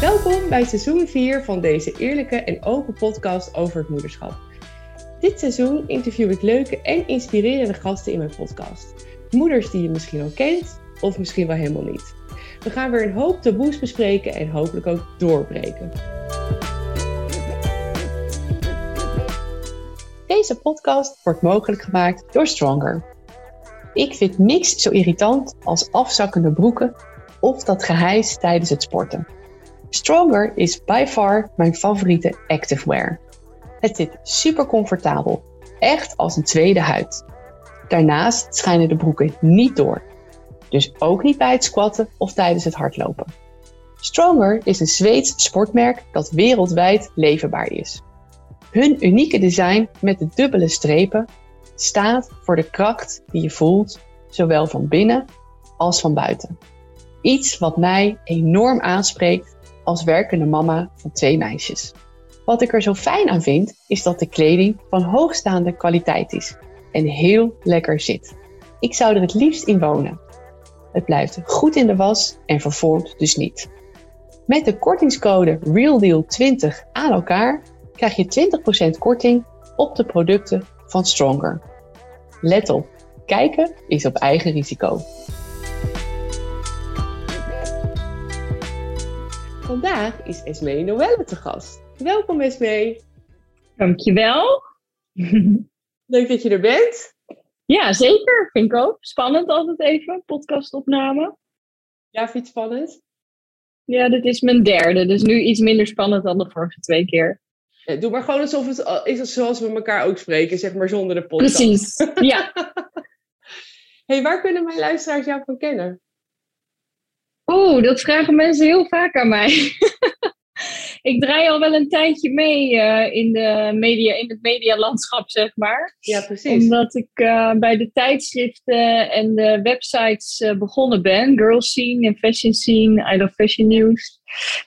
Welkom bij seizoen 4 van deze eerlijke en open podcast over het moederschap. Dit seizoen interview ik leuke en inspirerende gasten in mijn podcast. Moeders die je misschien al kent of misschien wel helemaal niet. We gaan weer een hoop taboes bespreken en hopelijk ook doorbreken. Deze podcast wordt mogelijk gemaakt door Stronger. Ik vind niks zo irritant als afzakkende broeken of dat gehijs tijdens het sporten. Stronger is by far mijn favoriete activewear. Het zit super comfortabel, echt als een tweede huid. Daarnaast schijnen de broeken niet door, dus ook niet bij het squatten of tijdens het hardlopen. Stronger is een Zweeds sportmerk dat wereldwijd leverbaar is. Hun unieke design met de dubbele strepen staat voor de kracht die je voelt, zowel van binnen als van buiten. Iets wat mij enorm aanspreekt als werkende mama van twee meisjes. Wat ik er zo fijn aan vind, is dat de kleding van hoogstaande kwaliteit is en heel lekker zit. Ik zou er het liefst in wonen. Het blijft goed in de was en vervormt dus niet. Met de kortingscode REALDEAL20 aan elkaar krijg je 20% korting op de producten van Stronger. Let op, kijken is op eigen risico. Vandaag is Esmee Noelle te gast. Welkom Esmee. Dankjewel. Leuk dat je er bent. Ja, zeker. Vind ik ook. Spannend altijd even, podcastopname. Ja, vind je het spannend? Ja, dit is mijn derde, dus nu iets minder spannend dan de vorige twee keer. Ja, doe maar gewoon alsof het is zoals we elkaar ook spreken, zeg maar zonder de podcast. Precies, ja. hey, waar kunnen mijn luisteraars jou van kennen? Oeh, dat vragen mensen heel vaak aan mij. ik draai al wel een tijdje mee uh, in, de media, in het medialandschap, zeg maar. Ja, precies. Omdat ik uh, bij de tijdschriften en de websites uh, begonnen ben. Girl Scene en Fashion Scene, I Love Fashion News.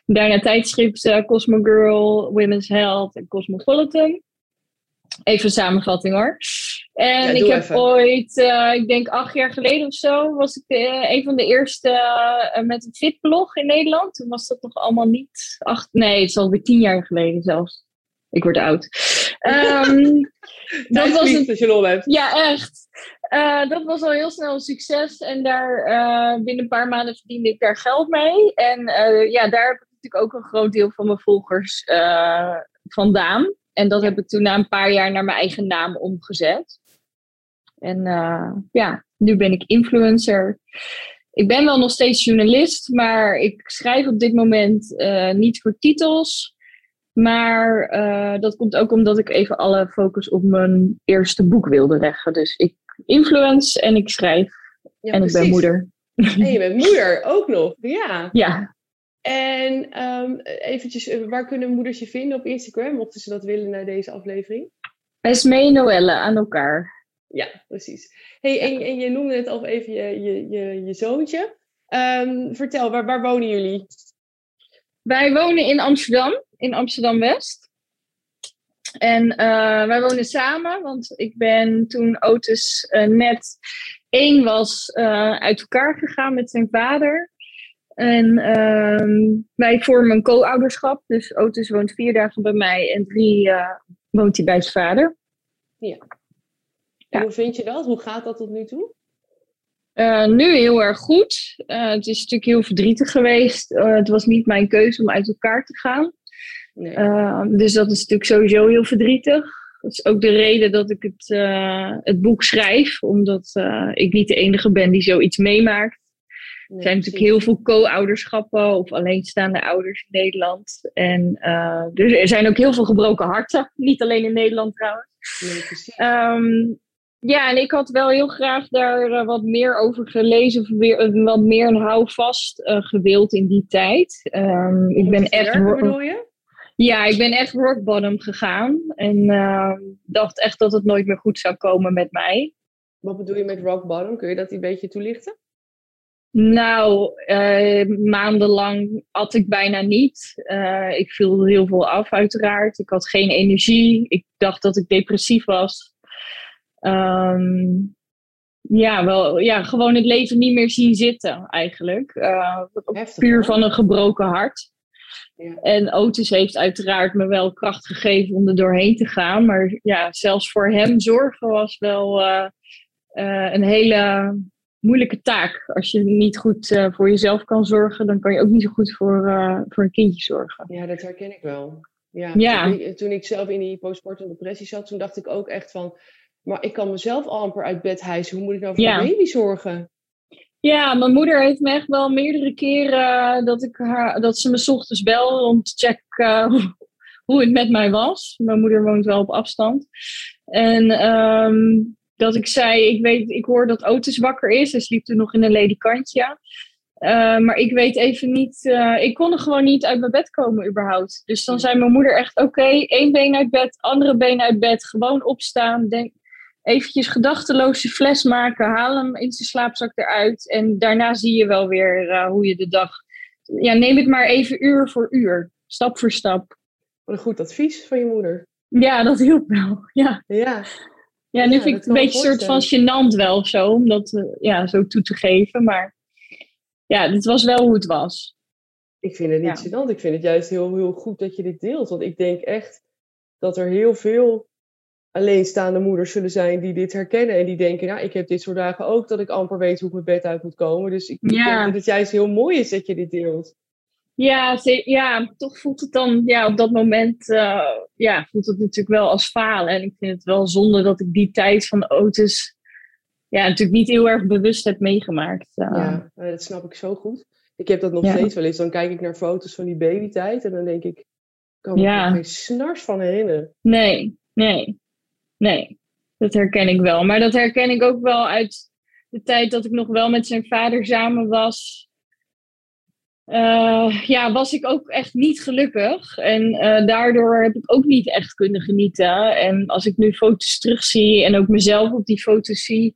Daarna tijdschriften Cosmo Girl, Women's Health en Cosmopolitan. Even een samenvatting hoor. En ik heb even. ooit, uh, ik denk acht jaar geleden of zo, was ik de, een van de eerste uh, met een fitblog in Nederland. Toen was dat nog allemaal niet acht, nee, het is alweer tien jaar geleden zelfs. Ik word oud. Um, dat was een, als je lol hebt. Ja, echt. Dat was al heel snel een succes. En daar binnen een paar maanden verdiende ik daar geld mee. En ja, daar heb ik natuurlijk ook een groot deel van mijn volgers vandaan. En dat heb ik toen na een paar jaar naar mijn eigen naam omgezet. En uh, ja, nu ben ik influencer. Ik ben wel nog steeds journalist, maar ik schrijf op dit moment uh, niet voor titels. Maar uh, dat komt ook omdat ik even alle focus op mijn eerste boek wilde leggen. Dus ik influence en ik schrijf. Ja, en precies. ik ben moeder. En je bent moeder ook nog, ja. Ja. En um, eventjes, waar kunnen moeders je vinden op Instagram, mochten ze dat willen naar deze aflevering? Esmee Noelle aan elkaar. Ja, precies. Hey, en, en je noemde het al even je, je, je, je zoontje. Um, vertel, waar, waar wonen jullie? Wij wonen in Amsterdam, in Amsterdam-West. En uh, wij wonen samen, want ik ben toen Otis uh, net één was, uh, uit elkaar gegaan met zijn vader. En uh, wij vormen een co-ouderschap. Dus Otis woont vier dagen bij mij en drie uh, woont hij bij zijn vader. Ja. Hoe vind je dat? Hoe gaat dat tot nu toe? Uh, nu heel erg goed. Uh, het is natuurlijk heel verdrietig geweest. Het was niet mijn keuze om uit elkaar te gaan. Nee. dus dat is natuurlijk sowieso heel verdrietig. Dat is ook de reden dat ik het, het boek schrijf. Omdat ik niet de enige ben die zoiets meemaakt. Nee, er zijn natuurlijk heel veel co-ouderschappen of alleenstaande ouders in Nederland. En uh, dus er zijn ook heel veel gebroken harten. Niet alleen in Nederland trouwens. Nee, um, ja, en ik had wel heel graag daar uh, wat meer over gelezen. Of weer, uh, wat meer een houvast gewild in die tijd. Um, ik ben echt. Bedoel je? Ja, ik ben echt rock bottom gegaan. En ehm, dacht echt dat het nooit meer goed zou komen met mij. Wat bedoel je met rock bottom? Kun je dat een beetje toelichten? Nou, uh, maandenlang at ik bijna niet. Uh, ik viel heel veel af, uiteraard. Ik had geen energie. Ik dacht dat ik depressief was. Um, ja, wel, ja, gewoon het leven niet meer zien zitten, eigenlijk. Uh, puur van een gebroken hart. Ja. En Otis heeft uiteraard me wel kracht gegeven om er doorheen te gaan. Maar ja, zelfs voor hem zorgen was wel een hele moeilijke taak. Als je niet goed uh, voor jezelf kan zorgen, dan kan je ook niet zo goed voor, voor een kindje zorgen. Ja, dat herken ik wel. Ja, ja. Toen, ik, toen ik zelf in die postpartum depressie zat, toen dacht ik ook echt van... Maar ik kan mezelf al amper uit bed hijsen. Hoe moet ik nou voor ja. een baby zorgen? Ja, mijn moeder heeft me echt wel meerdere keren dat, ik haar, dat ze me ochtends belde om te checken uh, hoe het met mij was. Mijn moeder woont wel op afstand. En um, dat ik zei, ik weet, ik hoor dat Otis wakker is. Hij sliep toen nog in een ledikantje. Uh, maar ik weet even niet, uh, ik kon er gewoon niet uit mijn bed komen überhaupt. Dus dan zei mijn moeder echt, oké, okay, één been uit bed, andere been uit bed, gewoon opstaan. Denk, eventjes gedachteloos je fles maken, haal hem in zijn slaapzak eruit. En daarna zie je wel weer uh, hoe je de dag. Ja, neem het maar even uur voor uur, stap voor stap. Wat een goed advies van je moeder. Ja, dat hielp wel. Ja, ja. Ja nu vind ik het een beetje een soort van gênant wel of zo, om dat uh, ja, zo toe te geven. Maar ja, dit was wel hoe het was. Ik vind het niet ja. gênant. Ik vind het juist heel, heel goed dat je dit deelt. Want ik denk echt dat er heel veel alleenstaande moeders zullen zijn die dit herkennen en die denken, nou, ik heb dit soort dagen ook dat ik amper weet hoe ik mijn bed uit moet komen. Dus ik ja. denk dat het juist heel mooi is dat je dit deelt. Ja, ja toch voelt het dan, ja, op dat moment, uh, ja, voelt het natuurlijk wel als falen. En ik vind het wel zonde dat ik die tijd van de auto's, ja, natuurlijk niet heel erg bewust heb meegemaakt. Uh. Ja, dat snap ik zo goed. Ik heb dat nog ja. steeds wel eens. Dan kijk ik naar foto's van die babytijd en dan denk ik, ik kan me ja. er geen snars van herinneren. Nee, nee. Nee, dat herken ik wel. Maar dat herken ik ook wel uit de tijd dat ik nog wel met zijn vader samen was. Uh, ja, was ik ook echt niet gelukkig. En uh, daardoor heb ik ook niet echt kunnen genieten. En als ik nu foto's terugzie en ook mezelf op die foto's zie,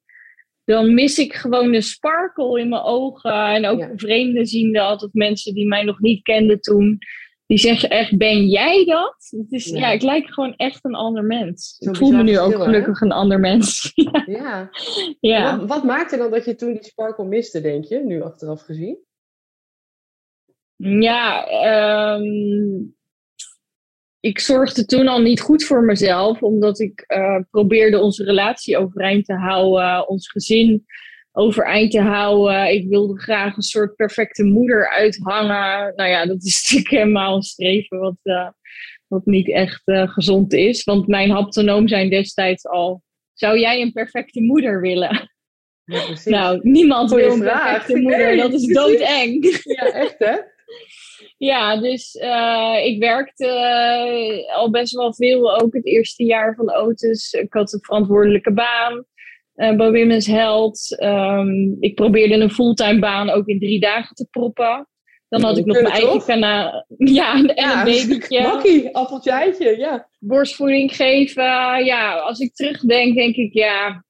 dan mis ik gewoon de sparkle in mijn ogen. En ook ja. vreemden ziende, altijd mensen die mij nog niet kenden toen. Die zeggen echt, ben jij dat? Het is, ja. ik lijk gewoon echt een ander mens. Zo ik voel me nu ook gelukkig een ander mens. ja. ja. Wat, wat, maakte dan dat je toen die sparkle miste, denk je, nu achteraf gezien? Ja, um, ik zorgde toen al niet goed voor mezelf, omdat ik uh, probeerde onze relatie overeind te houden, ons gezin overeind te houden. Ik wilde graag een soort perfecte moeder uithangen. Nou ja, dat is natuurlijk helemaal een streven wat, uh, wat niet echt uh, gezond is. Want mijn haptonoom zijn destijds al... Zou jij een perfecte moeder willen? Ja, nou, niemand wil een perfecte moeder. Dat is doodeng. Ja, echt hè? Ja, dus uh, ik werkte al best wel veel, ook het eerste jaar van Otis. Ik had een verantwoordelijke baan uh, bij Women's Health. Um, ik probeerde een fulltime baan ook in drie dagen te proppen. Dan had ik nog mijn eigen kanaal. Ja, en ja, een babytje. Makkie, appeltje eitje, ja. Borstvoeding geven. Ja, als ik terugdenk, denk ik, ja,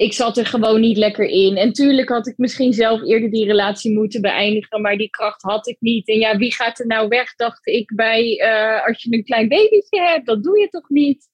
ik zat er gewoon niet lekker in. En tuurlijk had ik misschien zelf eerder die relatie moeten beëindigen, maar die kracht had ik niet. En ja, wie gaat er nou weg, dacht ik bij, uh, als je een klein babytje hebt, dat doe je toch niet?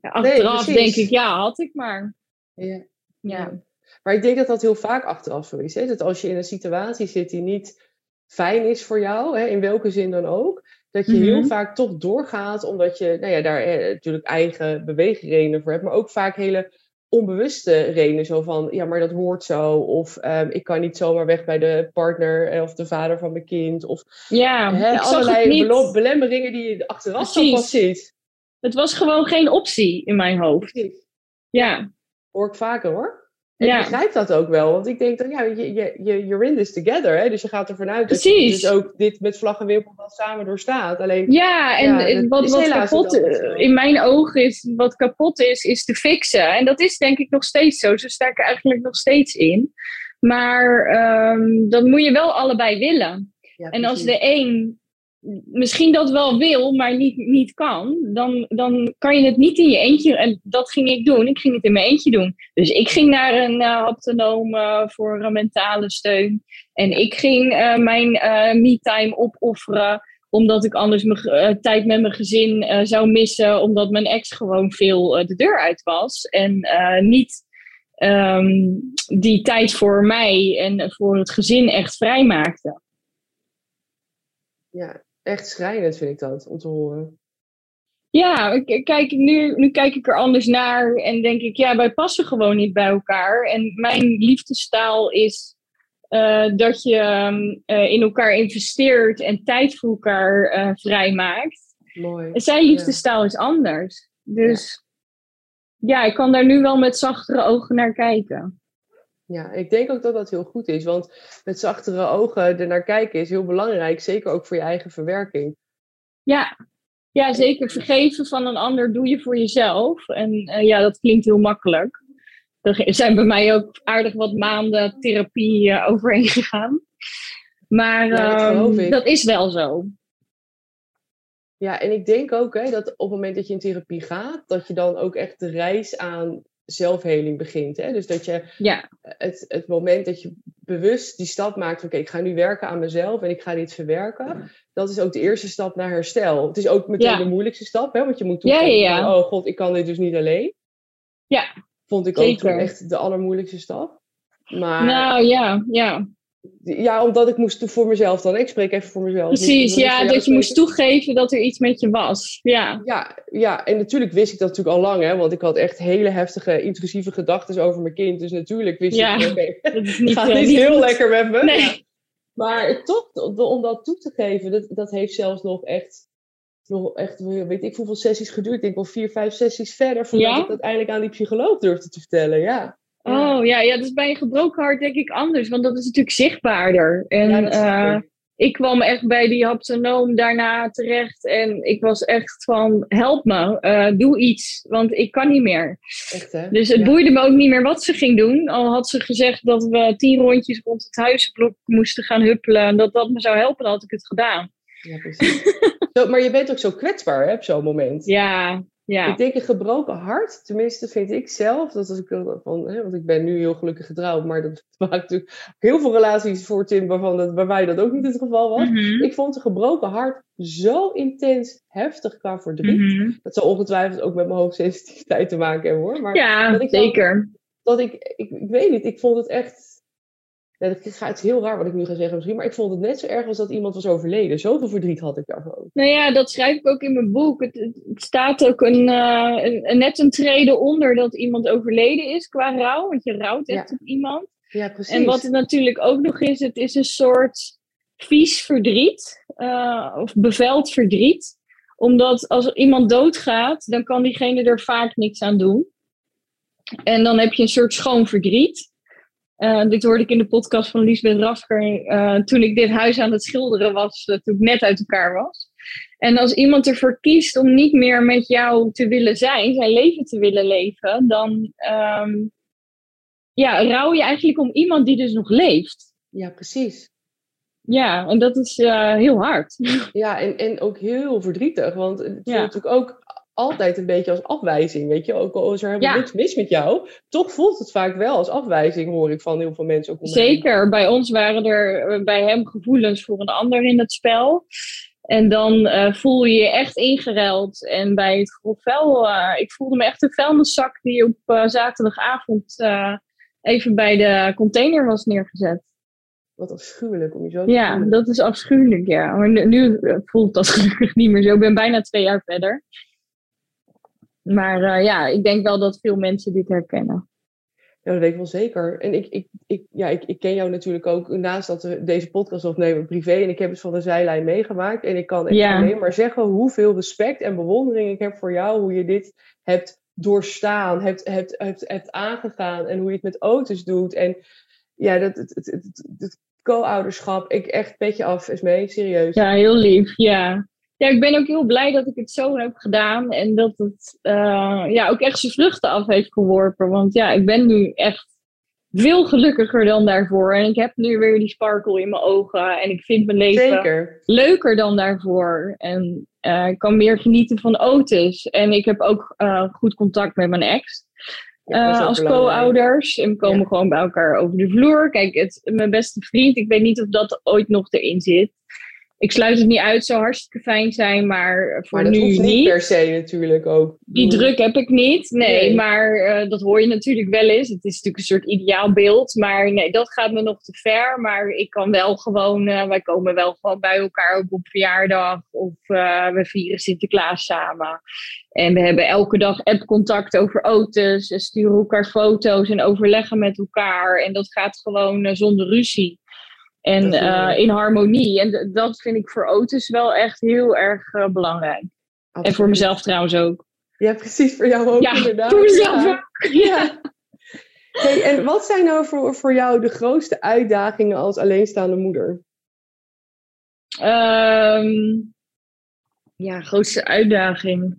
Ja, achteraf nee, denk ik, ja, had ik maar. Ja. ja. Maar ik denk dat dat heel vaak achteraf zo is. Hè? Dat als je in een situatie zit die niet fijn is voor jou, hè, in welke zin dan ook, dat je heel Mhm. vaak toch doorgaat, omdat je nou ja, daar eh, natuurlijk eigen beweegredenen voor hebt, maar ook vaak hele onbewuste redenen. Zo van, ja, maar dat hoort zo. Of ehm, ik kan niet zomaar weg bij de partner eh, of de vader van mijn kind. Of Ja, allerlei belemmeringen die je achteraf zo pas ziet. Het was gewoon geen optie in mijn hoofd. Precies. Ja, Hoor ik vaker hoor. En Ja. ik begrijp dat ook wel, want ik denk dan, ja, je, je, je, you're in this together. Hè? Dus je gaat ervan uit dat je dus ook dit met vlag en wimpel wel samen doorstaat. Alleen, ja en Ja, wat, wat kapot in mijn ogen is, wat kapot is, is te fixen. En dat is denk ik nog steeds zo. Zo sta ik er eigenlijk nog steeds in. Maar ehm, dat moet je wel allebei willen. ja, En als de een misschien dat wel wil, maar niet, niet kan, dan, dan kan je het niet in je eentje. En dat ging ik doen. Ik ging het in mijn eentje doen. Dus ik ging naar een uh, voor mentale steun. En ik ging eh, mijn me-time opofferen omdat ik anders mijn tijd met mijn gezin zou missen, omdat mijn ex gewoon veel de deur uit was. En niet ehm, die tijd voor mij en voor het gezin echt vrijmaakte. Ja, echt schrijnend vind ik dat, om te horen. Ja, kijk, nu, nu kijk ik er anders naar en denk ik, ja, wij passen gewoon niet bij elkaar. En mijn liefdestaal is uh, dat je uh, in elkaar investeert en tijd voor elkaar uh, vrijmaakt. Mooi. En zijn liefdestaal is anders. Dus ja. ja, ik kan daar nu wel met zachtere ogen naar kijken. Ja, ik denk ook dat dat heel goed is. Want met zachtere ogen er naar kijken is heel belangrijk. Zeker ook voor je eigen verwerking. Ja, ja zeker. Vergeven van een ander doe je voor jezelf. En uh, ja, dat klinkt heel makkelijk. Er zijn bij mij ook aardig wat maanden therapie uh, overheen gegaan. Maar ja, dat, um, dat, is wel zo. Ja, en ik denk ook hè, dat op het moment dat je in therapie gaat, dat je dan ook echt de reis aan zelfheling begint. Hè? Dus dat je ja. het, het moment dat je bewust die stap maakt van oké, ik ga nu werken aan mezelf en ik ga dit verwerken. Dat is ook de eerste stap naar herstel. Het is ook meteen ja. de moeilijkste stap, hè? want je moet toegeven, ja, ja, oh god, ik kan dit dus niet alleen. Ja, Vond ik ook echt de allermoeilijkste stap. Maar, nou ja, ja. Ja, omdat ik moest voor mezelf dan. Ik spreek even voor mezelf. Precies, ja, dat je moest toegeven dat er iets met je was. Ja. ja. Ja, en natuurlijk wist ik dat natuurlijk al lang, hè, want ik had echt hele heftige, intrusieve gedachten over mijn kind. Dus natuurlijk wist ja, ik, okay, dat niet, gaat niet heel lekker met me. Nee. Ja. Maar toch, om dat toe te geven, dat, dat heeft zelfs nog echt nog echt, weet ik hoeveel sessies geduurd. Ik denk wel vier, vijf sessies verder voordat Ja? ik uiteindelijk aan die psycholoog durfde te vertellen. Ja. Oh ja, ja, dat is bij een gebroken hart denk ik anders, want dat is natuurlijk zichtbaarder. En Ja, eh, ik kwam echt bij die haptonoom daarna terecht en ik was echt van, help me, eh, doe iets, want ik kan niet meer. Echt hè? Dus het Ja. boeide me ook niet meer wat ze ging doen. Al had ze gezegd dat we tien rondjes rond het huisblok moesten gaan huppelen en dat dat me zou helpen, dan had ik het gedaan. Ja, precies. zo, maar je bent ook zo kwetsbaar hè, op zo'n moment. Ja, ja. Ik denk een gebroken hart, tenminste vind ik zelf, dat als ik van, hè, want ik ben nu heel gelukkig getrouwd, maar dat maakt natuurlijk heel veel relaties voor Tim waarvan dat bij mij dat ook niet het geval was. Mhm, Ik vond een gebroken hart zo intens heftig qua verdriet. mhm. Dat zal ongetwijfeld ook met mijn hoogsensitiviteit te maken hebben hoor. Maar Ja, dat ik dan- zeker. dat ik, ik, ik weet niet, ik vond het echt. Gaat het is heel raar wat ik nu ga zeggen misschien, maar ik vond het net zo erg als dat iemand was overleden. Zoveel verdriet had ik daarvan. Nou ja, dat schrijf ik ook in mijn boek. Het, het staat ook een, eh, een- een- net een trede onder dat iemand overleden is qua rouw. Want je rouwt echt Ja. op iemand. Ja, precies. En wat het natuurlijk ook nog is, het is een soort vies verdriet. eh, of beveld verdriet. Omdat als iemand doodgaat, dan kan diegene er vaak niks aan doen. En dan heb je een soort schoon verdriet. Eh, dit hoorde ik in de podcast van Liesbeth Rasker eh, toen ik dit huis aan het schilderen was, eh, toen ik net uit elkaar was. En als iemand ervoor kiest om niet meer met jou te willen zijn, zijn leven te willen leven, dan ehm, ja, rouw je eigenlijk om iemand die dus nog leeft. Ja, precies. Ja, en dat is heel hard. Ja, en, en ook heel verdrietig, want het voelt Ja. natuurlijk ook altijd een beetje als afwijzing, weet je. Ook al is er helemaal Ja. niks mis met jou, toch voelt het vaak wel als afwijzing, hoor ik van heel veel mensen ook. Zeker, bij ons waren er eh, bij hem gevoelens voor een ander in het spel. En dan eh, voel je je echt ingeruild. En bij het grofvel, eh ik voelde me echt een vuilniszak die op zaterdagavond even bij de container was neergezet. Wat afschuwelijk om je zo te Ja, voelen. dat is afschuwelijk, ja. Maar nu, nu, voelt dat gelukkig niet meer zo. Ik ben bijna twee jaar verder. Maar eh, ja, ik denk wel dat veel mensen dit herkennen. Ja, dat weet ik wel zeker. En ik, ik, ik, ja, ik, ik ken jou natuurlijk ook naast dat we deze podcast opnemen privé. En ik heb het van de zijlijn meegemaakt. En ik kan echt Ja. alleen maar zeggen hoeveel respect en bewondering ik heb voor jou. Hoe je dit hebt doorstaan, hebt, hebt, hebt, hebt aangegaan. En hoe je het met auto's doet. En ja, dat, het, het, het, het co-ouderschap. Ik echt petje af, is mee, serieus. Ja, heel lief, ja. Ja, ik ben ook heel blij dat ik het zo heb gedaan. En dat het eh, ja, ook echt zijn vruchten af heeft geworpen. Want ja, ik ben nu echt veel gelukkiger dan daarvoor. En ik heb nu weer die sparkle in mijn ogen. En ik vind mijn leven Zeker. leuker dan daarvoor. En eh, ik kan meer genieten van auto's. En ik heb ook eh, goed contact met mijn ex. Als co-ouders. En we komen Ja. gewoon bij elkaar over de vloer. Kijk, het, mijn beste vriend, ik weet niet of dat ooit nog erin zit. Ik sluit het niet uit, zou hartstikke fijn zijn, maar voor maar dat nu hoeft niet, niet. per se natuurlijk ook. Die druk heb ik niet, nee, Nee. maar eh, dat hoor je natuurlijk wel eens. Het is natuurlijk een soort ideaal beeld, maar nee, dat gaat me nog te ver. Maar ik kan wel gewoon, eh, wij komen wel gewoon bij elkaar ook op verjaardag of eh, we vieren Sinterklaas samen. En we hebben elke dag app-contact over auto's, en sturen elkaar foto's en overleggen met elkaar. En dat gaat gewoon zonder ruzie. En eh, mooi. in harmonie. En dat vind ik voor auto's wel echt heel erg eh, belangrijk. En voor mezelf trouwens ook. Ja, precies, voor jou ook Ja, inderdaad. voor mezelf Ja. ook. Ja. Hey, en wat zijn nou voor, voor jou de grootste uitdagingen als alleenstaande moeder? Ehm, ja, grootste uitdaging.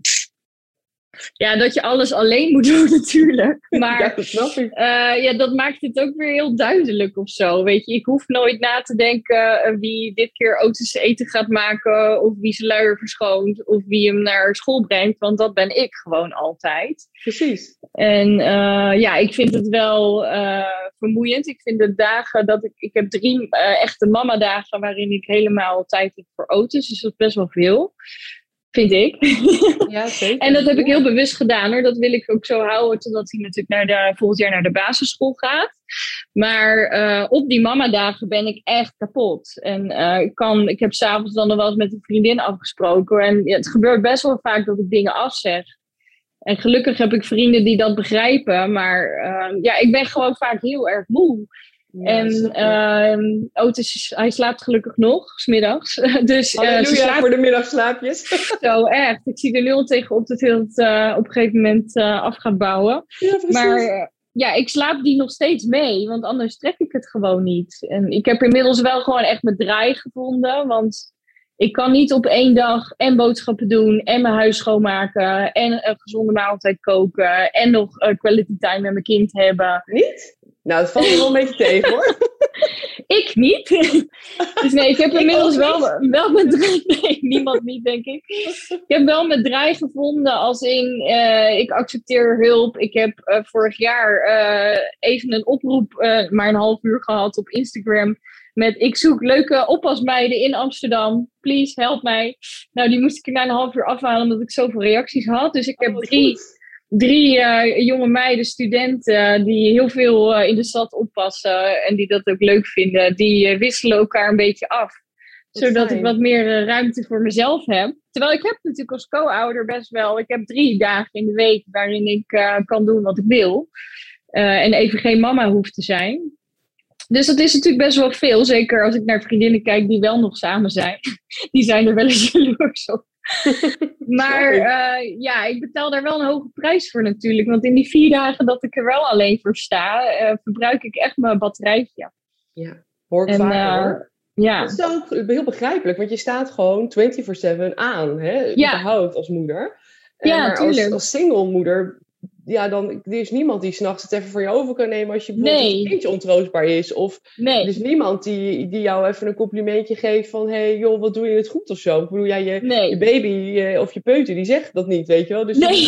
Ja, dat je alles alleen moet doen natuurlijk. Maar ja, dat snap ik. Eh, ja, dat maakt het ook weer heel duidelijk of zo. Weet je, ik hoef nooit na te denken eh, wie dit keer auto's eten gaat maken, of wie zijn luier verschoont, of wie hem naar school brengt, want dat ben ik gewoon altijd. Precies. En eh, ja, ik vind het wel vermoeiend. Ik vind de dagen dat ik. Ik heb drie echte mama-dagen waarin ik helemaal tijd heb voor auto's. Dus dat is best wel veel. Vind ik. Ja, zeker. En dat heb ik heel bewust gedaan hoor. Dat wil ik ook zo houden totdat hij natuurlijk naar de, volgend jaar naar de basisschool gaat. Maar eh, op die mamadagen ben ik echt kapot. En eh, ik, kan, ik heb s'avonds dan nog wel eens met een vriendin afgesproken. En ja, het gebeurt best wel vaak dat ik dingen afzeg. En gelukkig heb ik vrienden die dat begrijpen. Maar eh, ja, ik ben gewoon vaak heel erg moe. En snap ik. ehm Otis, is- hij slaapt gelukkig nog, smiddags. dus eh, ze slaapt voor de middagslaapjes. zo echt. Ik zie er nu al tegen op dat hij het eh, op een gegeven moment eh, af gaat bouwen. ja. Maar ja, ik slaap die nog steeds mee, want anders trek ik het gewoon niet. En ik heb inmiddels wel gewoon echt mijn draai gevonden, want ik kan niet op één dag en boodschappen doen en mijn huis schoonmaken en een gezonde maaltijd koken en nog quality time met mijn kind hebben. Niet? Nou, dat valt me wel een beetje tegen hoor. Ik niet. dus nee, ik heb Ik inmiddels wel, wel mijn draai. Nee, niemand niet, denk ik. Ik heb wel mijn draai gevonden als in eh, ik accepteer hulp. Ik heb eh, vorig jaar eh, even een oproep, maar een half uur gehad op Instagram. Met ik zoek leuke oppasmeiden in Amsterdam. Please, help mij. Nou, die moest ik na een half uur afhalen omdat ik zoveel reacties had. Dus ik heb Oh, drie goed. Drie eh, jonge meiden, studenten, die heel veel eh, in de stad oppassen en die dat ook leuk vinden, die eh, wisselen elkaar een beetje af. Zodat fijn. ik wat meer eh, ruimte voor mezelf heb. Terwijl ik heb natuurlijk als co-ouder best wel, ik heb drie dagen in de week waarin ik eh, kan doen wat ik wil. Eh, en even geen mama hoef te zijn. Dus dat is natuurlijk best wel veel. Zeker als ik naar vriendinnen kijk die wel nog samen zijn. Die zijn er wel eens jaloers op. Maar eh, ja, ik betaal daar wel een hoge prijs voor natuurlijk. Want in die vier dagen dat ik er wel alleen voor sta, eh, verbruik ik echt mijn batterijtje. Ja, hoor ik En, vaker eh, hoor. Ja, Dat is ook heel begrijpelijk, want je staat gewoon 24-7 aan, hè? Ja. überhaupt als moeder. Ja, maar als single moeder, ja, dan er is niemand die s'nachts het even voor je over kan nemen als je bijvoorbeeld Nee. je kindje ontroostbaar is. Of nee. er is niemand die, die jou even een complimentje geeft van, hey joh, wat doe je het goed of zo. Ik bedoel, ja, je, je baby eh, of je peuter, die zegt dat niet, weet je wel. Dus Nee.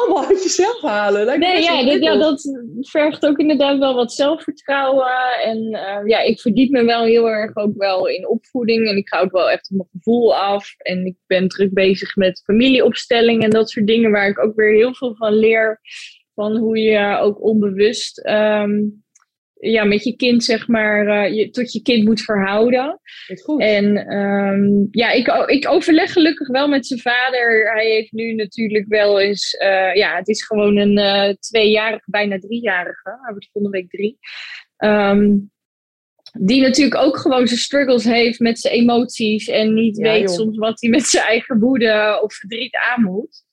Allemaal uit jezelf halen. Lijkt Nee, ja, dat, ja, ingewikkeld. dat vergt ook inderdaad wel wat zelfvertrouwen. En eh, ja, ik verdiep me wel heel erg ook wel in opvoeding. En ik ga ook wel echt op mijn gevoel af. En ik ben druk bezig met familieopstelling en dat soort dingen. Waar ik ook weer heel veel van leer. Van hoe je ook onbewust ehm, ja, met je kind, zeg maar, eh, je, tot je kind moet verhouden. Goed. En ehm, ja, ik, ik overleg gelukkig wel met zijn vader. Hij heeft nu natuurlijk wel eens, eh, ja, het is gewoon een eh, tweejarige, bijna driejarige. Hij wordt volgende week drie. Ehm, die natuurlijk ook gewoon zijn struggles heeft met zijn emoties en niet Ja, weet joh. soms wat hij met zijn eigen woede of verdriet aan moet.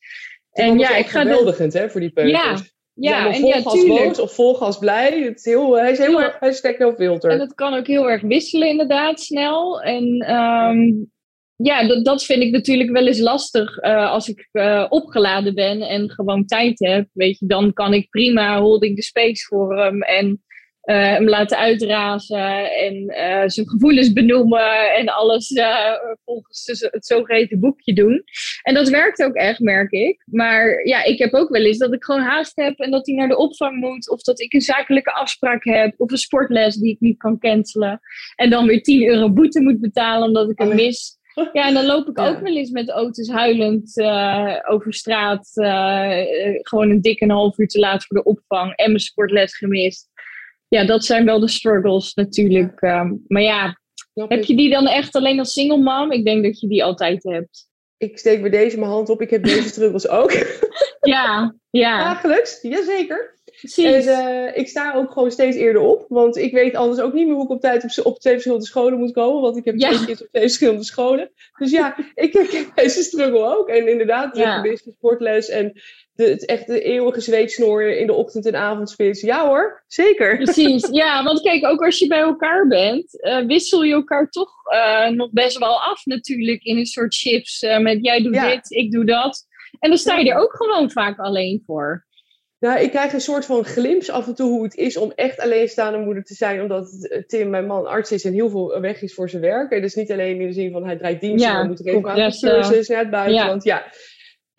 En ja, ik ga geweldigend hè, voor die peuters. Ja, Ja, en ja, boos of vol gas blij. Het is heel, hij is heel erg, hij steekt heel filter. En dat kan ook heel erg wisselen, inderdaad, snel. En ehm, ja, dat, dat vind ik natuurlijk wel eens lastig eh, als ik eh, opgeladen ben en gewoon tijd heb. Weet je, dan kan ik prima holding the space voor hem. En uh, hem laten uitrazen en uh, zijn gevoelens benoemen en alles uh, volgens het zogeheten boekje doen. En dat werkt ook echt, merk ik. Maar ja, ik heb ook wel eens dat ik gewoon haast heb en dat hij naar de opvang moet, of dat ik een zakelijke afspraak heb, of een sportles die ik niet kan cancelen. En dan weer 10 euro boete moet betalen omdat ik hem oh mis. Ja, en dan loop ik ook wel eens met auto's huilend over straat. gewoon een dikke een half uur te laat voor de opvang en mijn sportles gemist ja, dat zijn wel de struggles natuurlijk. Ehm, maar ja, heb je die dan echt alleen als single mom? Ik denk dat je die altijd hebt. Ik steek bij deze mijn hand op. Ik heb deze struggles ook. ja, ja. Dagelijks, jazeker. Precies. En uh, ik sta ook gewoon steeds eerder op. Want ik weet anders ook niet meer hoe ik op tijd op, op twee verschillende scholen moet komen. Want ik heb twee keer op twee verschillende scholen. Dus ja, ik heb deze struggle ook. En inderdaad, ja. business sportles en de, het echt de eeuwige zweetsnoor in de ochtend- en avondspits. Ja hoor, zeker. Precies, ja. Want kijk, ook als je bij elkaar bent, uh, wissel je elkaar toch uh, nog best wel af natuurlijk in een soort chips. met jij doet dit, ik doe dat. En dan sta je er ook gewoon vaak alleen voor. Nou, ik krijg een soort van glimps af en toe hoe het is om echt alleenstaande moeder te zijn. Omdat Tim, mijn man, arts is en heel veel weg is voor zijn werk. En dus niet alleen in de zin van hij draait diensten, ja, maar moet regelmatig cursus naar het buitenland. Ja. ja.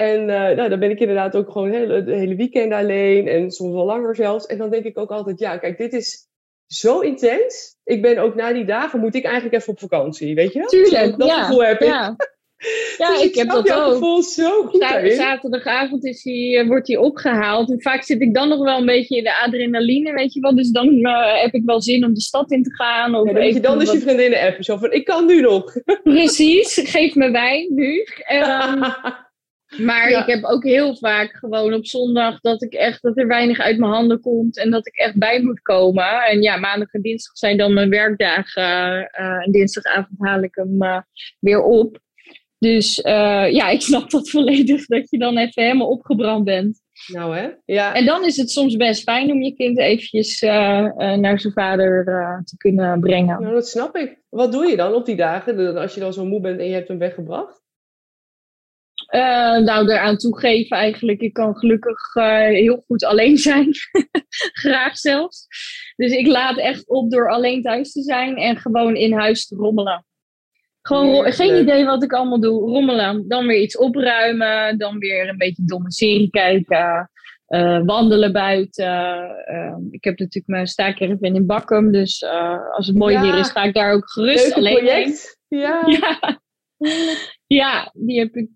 En uh, nou, dan ben ik inderdaad ook gewoon hele, de hele weekend alleen. En soms wel langer zelfs. En dan denk ik ook altijd, ja, kijk, dit is zo intens. Ik ben ook na die dagen, moet ik eigenlijk even op vakantie, weet je? Tuurlijk, dat ja. gevoel heb ik. Ja, dus ik, heb dat ook. gevoel zo goed Zaterdagavond is hij, wordt hij opgehaald. En vaak zit ik dan nog wel een beetje in de adrenaline, weet je wel. Dus dan uh, heb ik wel zin om de stad in te gaan. Of ja, dan je dan dus je vriendinnen appen. Zo van, ik kan nu nog. Precies, geef me wijn nu. Um, maar ik heb ook heel vaak gewoon op zondag dat ik echt dat er weinig uit mijn handen komt en dat ik echt bij moet komen. En ja, maandag en dinsdag zijn dan mijn werkdagen. Uh, en dinsdagavond haal ik hem uh, weer op. Dus uh, ja, ik snap dat volledig dat je dan even helemaal opgebrand bent. Nou hè? Ja. En dan is het soms best fijn om je kind eventjes naar zijn vader te kunnen brengen. Nou, dat snap ik. Wat doe je dan op die dagen, als je dan zo moe bent en je hebt hem weggebracht? Nou, eraan toegeven eigenlijk. Ik kan gelukkig heel goed alleen zijn. Graag zelfs. Dus ik laat echt op door alleen thuis te zijn en gewoon in huis te rommelen. Gewoon geen idee wat ik allemaal doe. Rommelen. Dan weer iets opruimen. Dan weer een beetje domme serie kijken. Uh, wandelen buiten. Uh, ik heb natuurlijk mijn staakerven in Bakkum. Dus als het mooi ja. weer is, ga ik daar ook gerust Leuke alleen project. Ja. ja. Ja. die heb ik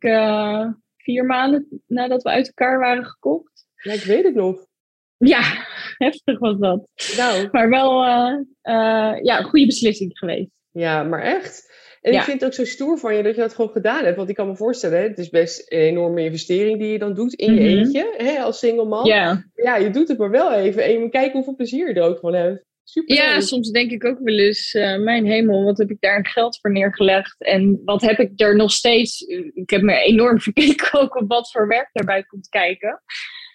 vier maanden nadat we uit elkaar waren gekocht. Ja, ik weet het nog. Ja, heftig was dat. Nou. Maar wel ja, een goede beslissing geweest. Ja, maar echt. En ik vind het ook zo stoer van je dat je dat gewoon gedaan hebt. Want ik kan me voorstellen, hè, het is best een enorme investering die je dan doet in je Mhm. eentje, hè, als single man. Ja. Ja, je doet het maar wel even. En je moet kijken hoeveel plezier je er ook van hebt. Super. Ja, soms denk ik ook wel eens, eh, mijn hemel, wat heb ik daar geld voor neergelegd? En wat heb ik er nog steeds... Ik heb me enorm verkeken ook op wat voor werk daarbij komt kijken.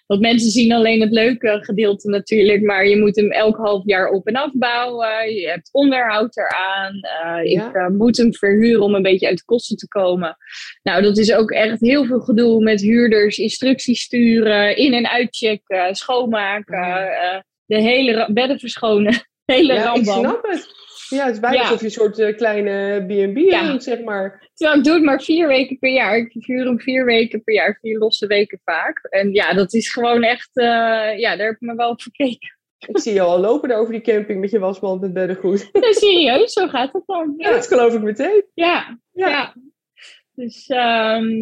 Want mensen zien alleen het leuke gedeelte natuurlijk, maar je moet hem elk half jaar op en afbouwen. Je hebt onderhoud eraan. Uh, Ja. Ik uh, moet hem verhuren om een beetje uit de kosten te komen. Nou, dat is ook echt heel veel gedoe met huurders, instructies sturen, in- en uitchecken, schoonmaken, uh, de hele bedden verschonen. Hele Ja, ik snap het. Ja, het is bijna Ja. alsof je een soort eh, kleine B&B Ja. doet, zeg maar. Terwijl ik doe het maar vier weken per jaar. Ik verhuur hem vier weken per jaar, vier losse weken vaak. En ja, dat is gewoon echt, eh, ja, daar heb ik me wel op verkeken. Ik zie je al lopen daar over die camping met je wasmand met beddengoed. Nee, serieus, zo gaat het dan. Ja, Ja, dat geloof ik meteen. ja, Ja. ja. Dus ehm,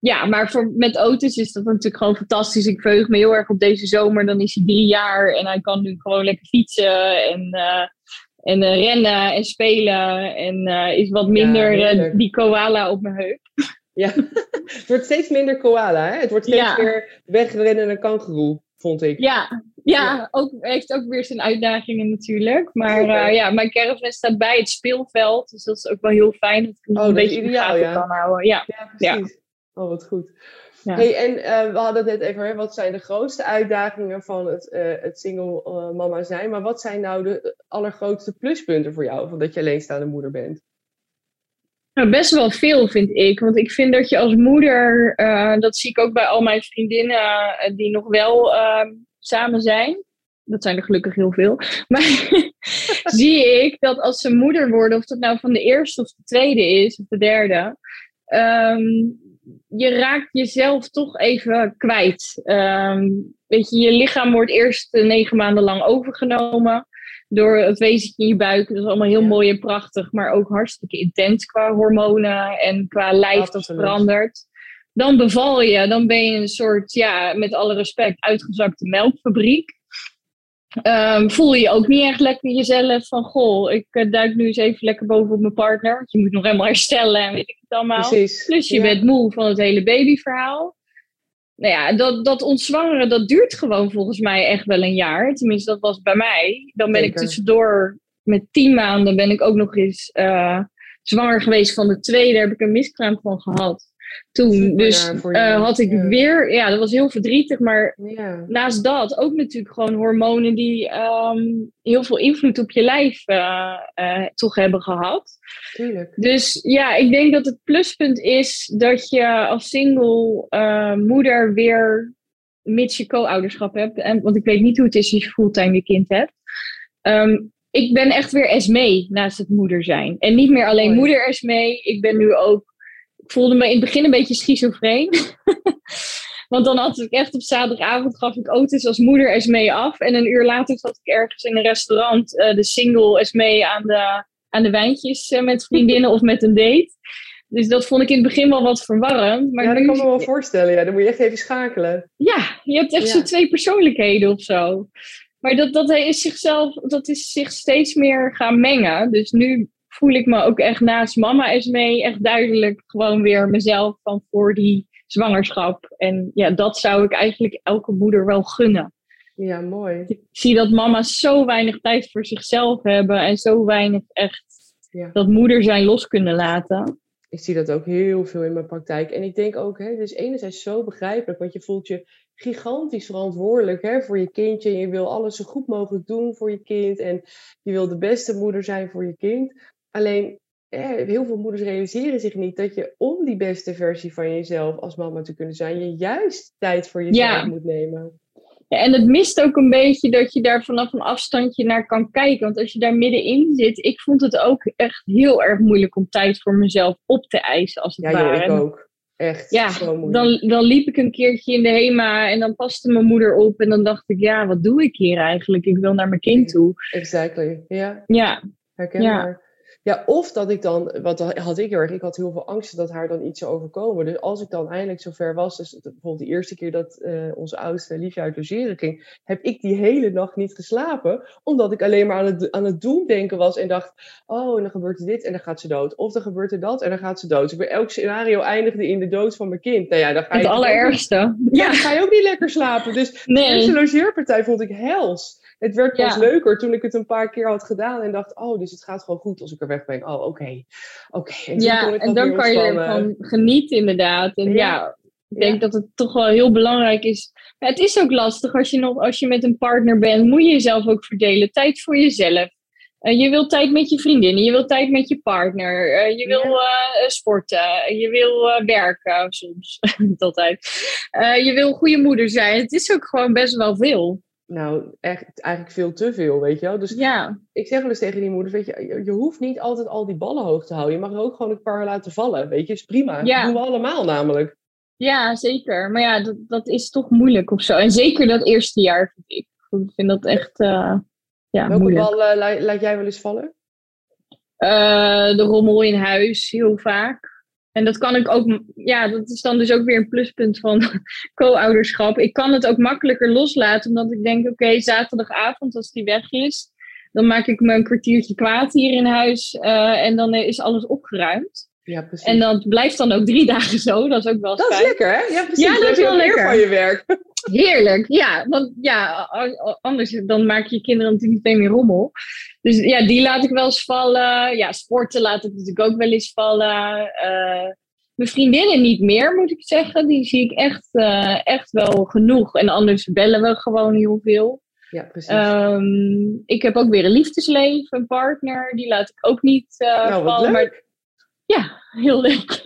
ja, maar voor, met auto's is dat natuurlijk gewoon fantastisch. Ik verheug me heel erg op deze zomer. Dan is hij drie jaar en hij kan nu gewoon lekker fietsen en, eh, en eh, rennen en spelen. En eh, is wat minder die koala op mijn heup. Ja. het wordt steeds minder koala, hè? Het wordt steeds Ja. meer wegrennende kangeroe, vond ik. Ja, ja, Ja. Ook, heeft ook weer zijn uitdagingen natuurlijk. Maar ja, mijn caravan staat bij het speelveld. Dus dat is ook wel heel fijn dat ik Oh, een beetje in de ideaal, gaten ja. kan houden. Ja. Ja, precies. Oh, wat goed. Ja. Hey, en eh, we hadden het net even, hè, wat zijn de grootste uitdagingen van het, eh, het single eh, mama zijn? Maar wat zijn nou de allergrootste pluspunten voor jou, van dat je alleenstaande moeder bent? Nou, best wel veel vind ik. Want ik vind dat je als moeder, dat zie ik ook bij al mijn vriendinnen die nog wel samen zijn. dat zijn er gelukkig heel veel. Maar zie ik dat als ze moeder worden, of dat nou van de eerste of de tweede is, of de derde, ehm, je raakt jezelf toch even kwijt. Ehm, weet je, je lichaam wordt eerst negen maanden lang overgenomen door het wezentje in je buik. Dat is allemaal heel mooi en prachtig, maar ook hartstikke intens qua hormonen en qua lijf dat verandert. Dan beval je, dan ben je een soort, ja, met alle respect, uitgezakte melkfabriek. Um, voel je ook niet echt lekker jezelf van, goh, ik uh, duik nu eens even lekker bovenop mijn partner. Want je moet nog helemaal herstellen en weet ik het allemaal. Precies, Plus je bent moe van het hele babyverhaal. Nou ja, dat, dat ontzwangeren, dat duurt gewoon volgens mij echt wel een jaar. Tenminste, dat was bij mij. Dan ben ik tussendoor, met tien maanden ben ik ook nog eens uh, zwanger geweest van de tweede. Daar heb ik een miskraam van gehad toen. dus uh, had ik weer, ja, dat was heel verdrietig. Maar ja. naast dat ook natuurlijk gewoon hormonen die um, heel veel invloed op je lijf uh, uh, toch hebben gehad. Tuurlijk. Dus ja, ik denk dat het pluspunt is dat je als single moeder weer, mits je co-ouderschap hebt, en, want ik weet niet hoe het is als je fulltime je kind hebt. Um, ik ben echt weer Esmee naast het moeder zijn. En niet meer alleen moeder Esmee. Ik ben nu ook voelde me in het begin een beetje schizofreen. Want dan had ik echt op zaterdagavond gaf ik auto's als moeder Esmee af. En een uur later zat ik ergens in een restaurant uh, de single Esmee aan de, aan de wijntjes uh, met vriendinnen of met een date. Dus dat vond ik in het begin wel wat verwarrend. Maar ja, dat kan me wel voorstellen. Ja. Dan moet je echt even schakelen. Ja, je hebt echt zo twee persoonlijkheden of zo. Maar dat, dat, is zichzelf, dat is zich steeds meer gaan mengen. Dus nu voel ik me ook echt naast mama is mee echt duidelijk gewoon weer mezelf van voor die zwangerschap. En ja, dat zou ik eigenlijk elke moeder wel gunnen. Ja, mooi. Ik zie dat mama's zo weinig tijd voor zichzelf hebben en zo weinig echt ja. dat moeder zijn los kunnen laten. Ik zie dat ook heel veel in mijn praktijk. En ik denk ook, hè, dus enerzijds zo begrijpelijk, want je voelt je gigantisch verantwoordelijk hè, voor je kindje. En je wil alles zo goed mogelijk doen voor je kind. En je wil de beste moeder zijn voor je kind. Alleen heel veel moeders realiseren zich niet dat je om die beste versie van jezelf als mama te kunnen zijn, je juist tijd voor jezelf moet nemen. Ja, en het mist ook een beetje dat je daar vanaf een afstandje naar kan kijken. Want als je daar middenin zit, ik vond het ook echt heel erg moeilijk om tijd voor mezelf op te eisen, als het ja, ware. Ja, ik ook. Echt ja, zo moeilijk. Dan, dan liep ik een keertje in de HEMA en dan paste mijn moeder op. En dan dacht ik, ja, wat doe ik hier eigenlijk? Ik wil naar mijn kind toe. Exactly, ja. Ja. Herkenbaar. Ja, of dat ik dan, wat had ik heel erg, ik had heel veel angst dat haar dan iets zou overkomen. Dus als ik dan eindelijk zover was, dus bijvoorbeeld de eerste keer dat uh, onze oudste liefje uit logeren ging, heb ik die hele nacht niet geslapen, omdat ik alleen maar aan het, aan het doemdenken was en dacht, oh, en dan gebeurt er dit en dan gaat ze dood. Of dan gebeurt er dat en dan gaat ze dood. Dus bij elk scenario eindigde in de dood van mijn kind. Nou ja, dan ga je het allerergste. ja, dan ga je ook niet lekker slapen. Dus nee. de eerste logeerpartij vond ik hels. Het werd pas leuker toen ik het een paar keer had gedaan en dacht, oh, dus het gaat gewoon goed als ik er weg ben. Oh, oké. oké. Ja, en dan kan je ervan genieten inderdaad. En ja, ik denk dat het toch wel heel belangrijk is. Het is ook lastig als je, nog, als je met een partner bent, moet je jezelf ook verdelen. Tijd voor jezelf. Uh, je wilt tijd met je vriendinnen, je wilt tijd met je partner, uh, je wil uh, sporten, je wil werken soms, niet altijd. je wil goede moeder zijn. Het is ook gewoon best wel veel. Nou, echt eigenlijk veel te veel, weet je wel. Dus ja. ik zeg wel eens tegen die moeders, weet je, je, hoeft niet altijd al die ballen hoog te houden. Je mag er ook gewoon een paar laten vallen, weet je. Is prima. Ja. Dat doen we allemaal namelijk. Ja, zeker. Maar ja, dat, dat is toch moeilijk of zo. En zeker dat eerste jaar, vind ik. Ik vind dat echt uh, ja, Welke moeilijk. bal uh, laat jij wel eens vallen? Uh, de rommel in huis, heel vaak. En dat kan ik ook, ja, dat is dan dus ook weer een pluspunt van co-ouderschap. Ik kan het ook makkelijker loslaten, omdat ik denk, oké, zaterdagavond als die weg is, dan maak ik me een kwartiertje kwaad hier in huis uh, en dan is alles opgeruimd. Ja, precies. En dat blijft dan ook drie dagen zo. Dat is ook wel Dat fijn. is lekker, hè? Ja, precies. Ja, dat is wel lekker. van je werk. Heerlijk, ja. Want ja, anders dan maak je je kinderen natuurlijk meteen meer rommel. Dus ja, die laat ik wel eens vallen. Ja, sporten laat ik natuurlijk ook wel eens vallen. Uh, mijn vriendinnen niet meer, moet ik zeggen. Die zie ik echt, uh, echt wel genoeg. En anders bellen we gewoon heel veel. Ja, precies. Um, ik heb ook weer een liefdesleven, een partner. Die laat ik ook niet uh, nou, vallen. Maar Ja, heel leuk.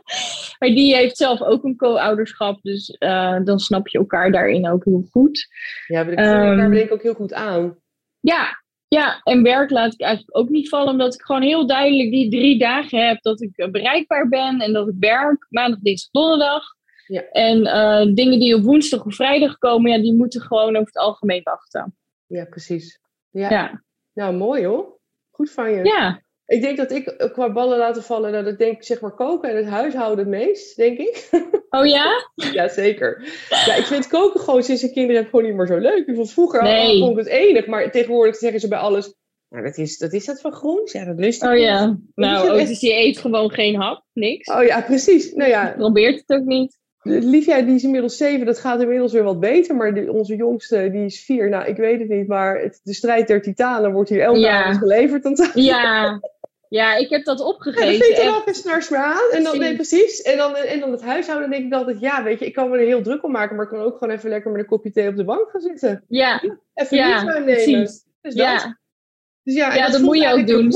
maar die heeft zelf ook een co-ouderschap, dus eh, dan snap je elkaar daarin ook heel goed. Ja, we um, elkaar denk ik ook heel goed aan. Ja, ja, en werk laat ik eigenlijk ook niet vallen, omdat ik gewoon heel duidelijk die drie dagen heb dat ik bereikbaar ben en dat ik werk, maandag, dinsdag, donderdag. Ja. En uh, dingen die op woensdag of vrijdag komen, ja, die moeten gewoon over het algemeen wachten. Ja, precies. Ja. ja. Nou, mooi hoor. Goed van je. Ja. Ik denk dat ik eh, qua ballen laten vallen, dat ik denk zeg maar koken en het huishouden het meest, denk ik. Oh ja? ja, zeker. Ja, ik vind koken gewoon sinds ik kinderen heb gewoon niet meer zo leuk. Ik vond vroeger nee. vond ik het enig, maar tegenwoordig zeggen ze bij alles, nou, dat is, dat is dat van groens? Ja, dat lust ik Oh ja. Nou, oh, dus je eet gewoon geen hap, niks. Oh ja, precies. Nou ja. Je probeert het ook niet. Liefja, die is inmiddels zeven, dat gaat inmiddels weer wat beter. Maar onze jongste, die is vier. Nou, ik weet het niet, maar het, de strijd der titanen wordt hier elke ja. avond geleverd. Aan ja, ja, ik heb dat opgegeten. Ja, dan vind je er wel s'nachts meer aan. En dan, nee, precies. En dan, en dan het huishouden denk ik altijd, ja, weet je, ik kan me er heel druk om maken, maar ik kan ook gewoon even lekker met een kopje thee op de bank gaan zitten. Ja. Even ja, nemen. Precies. Dus ja. Dat. Dus ja, ja dat, moet je ook doen.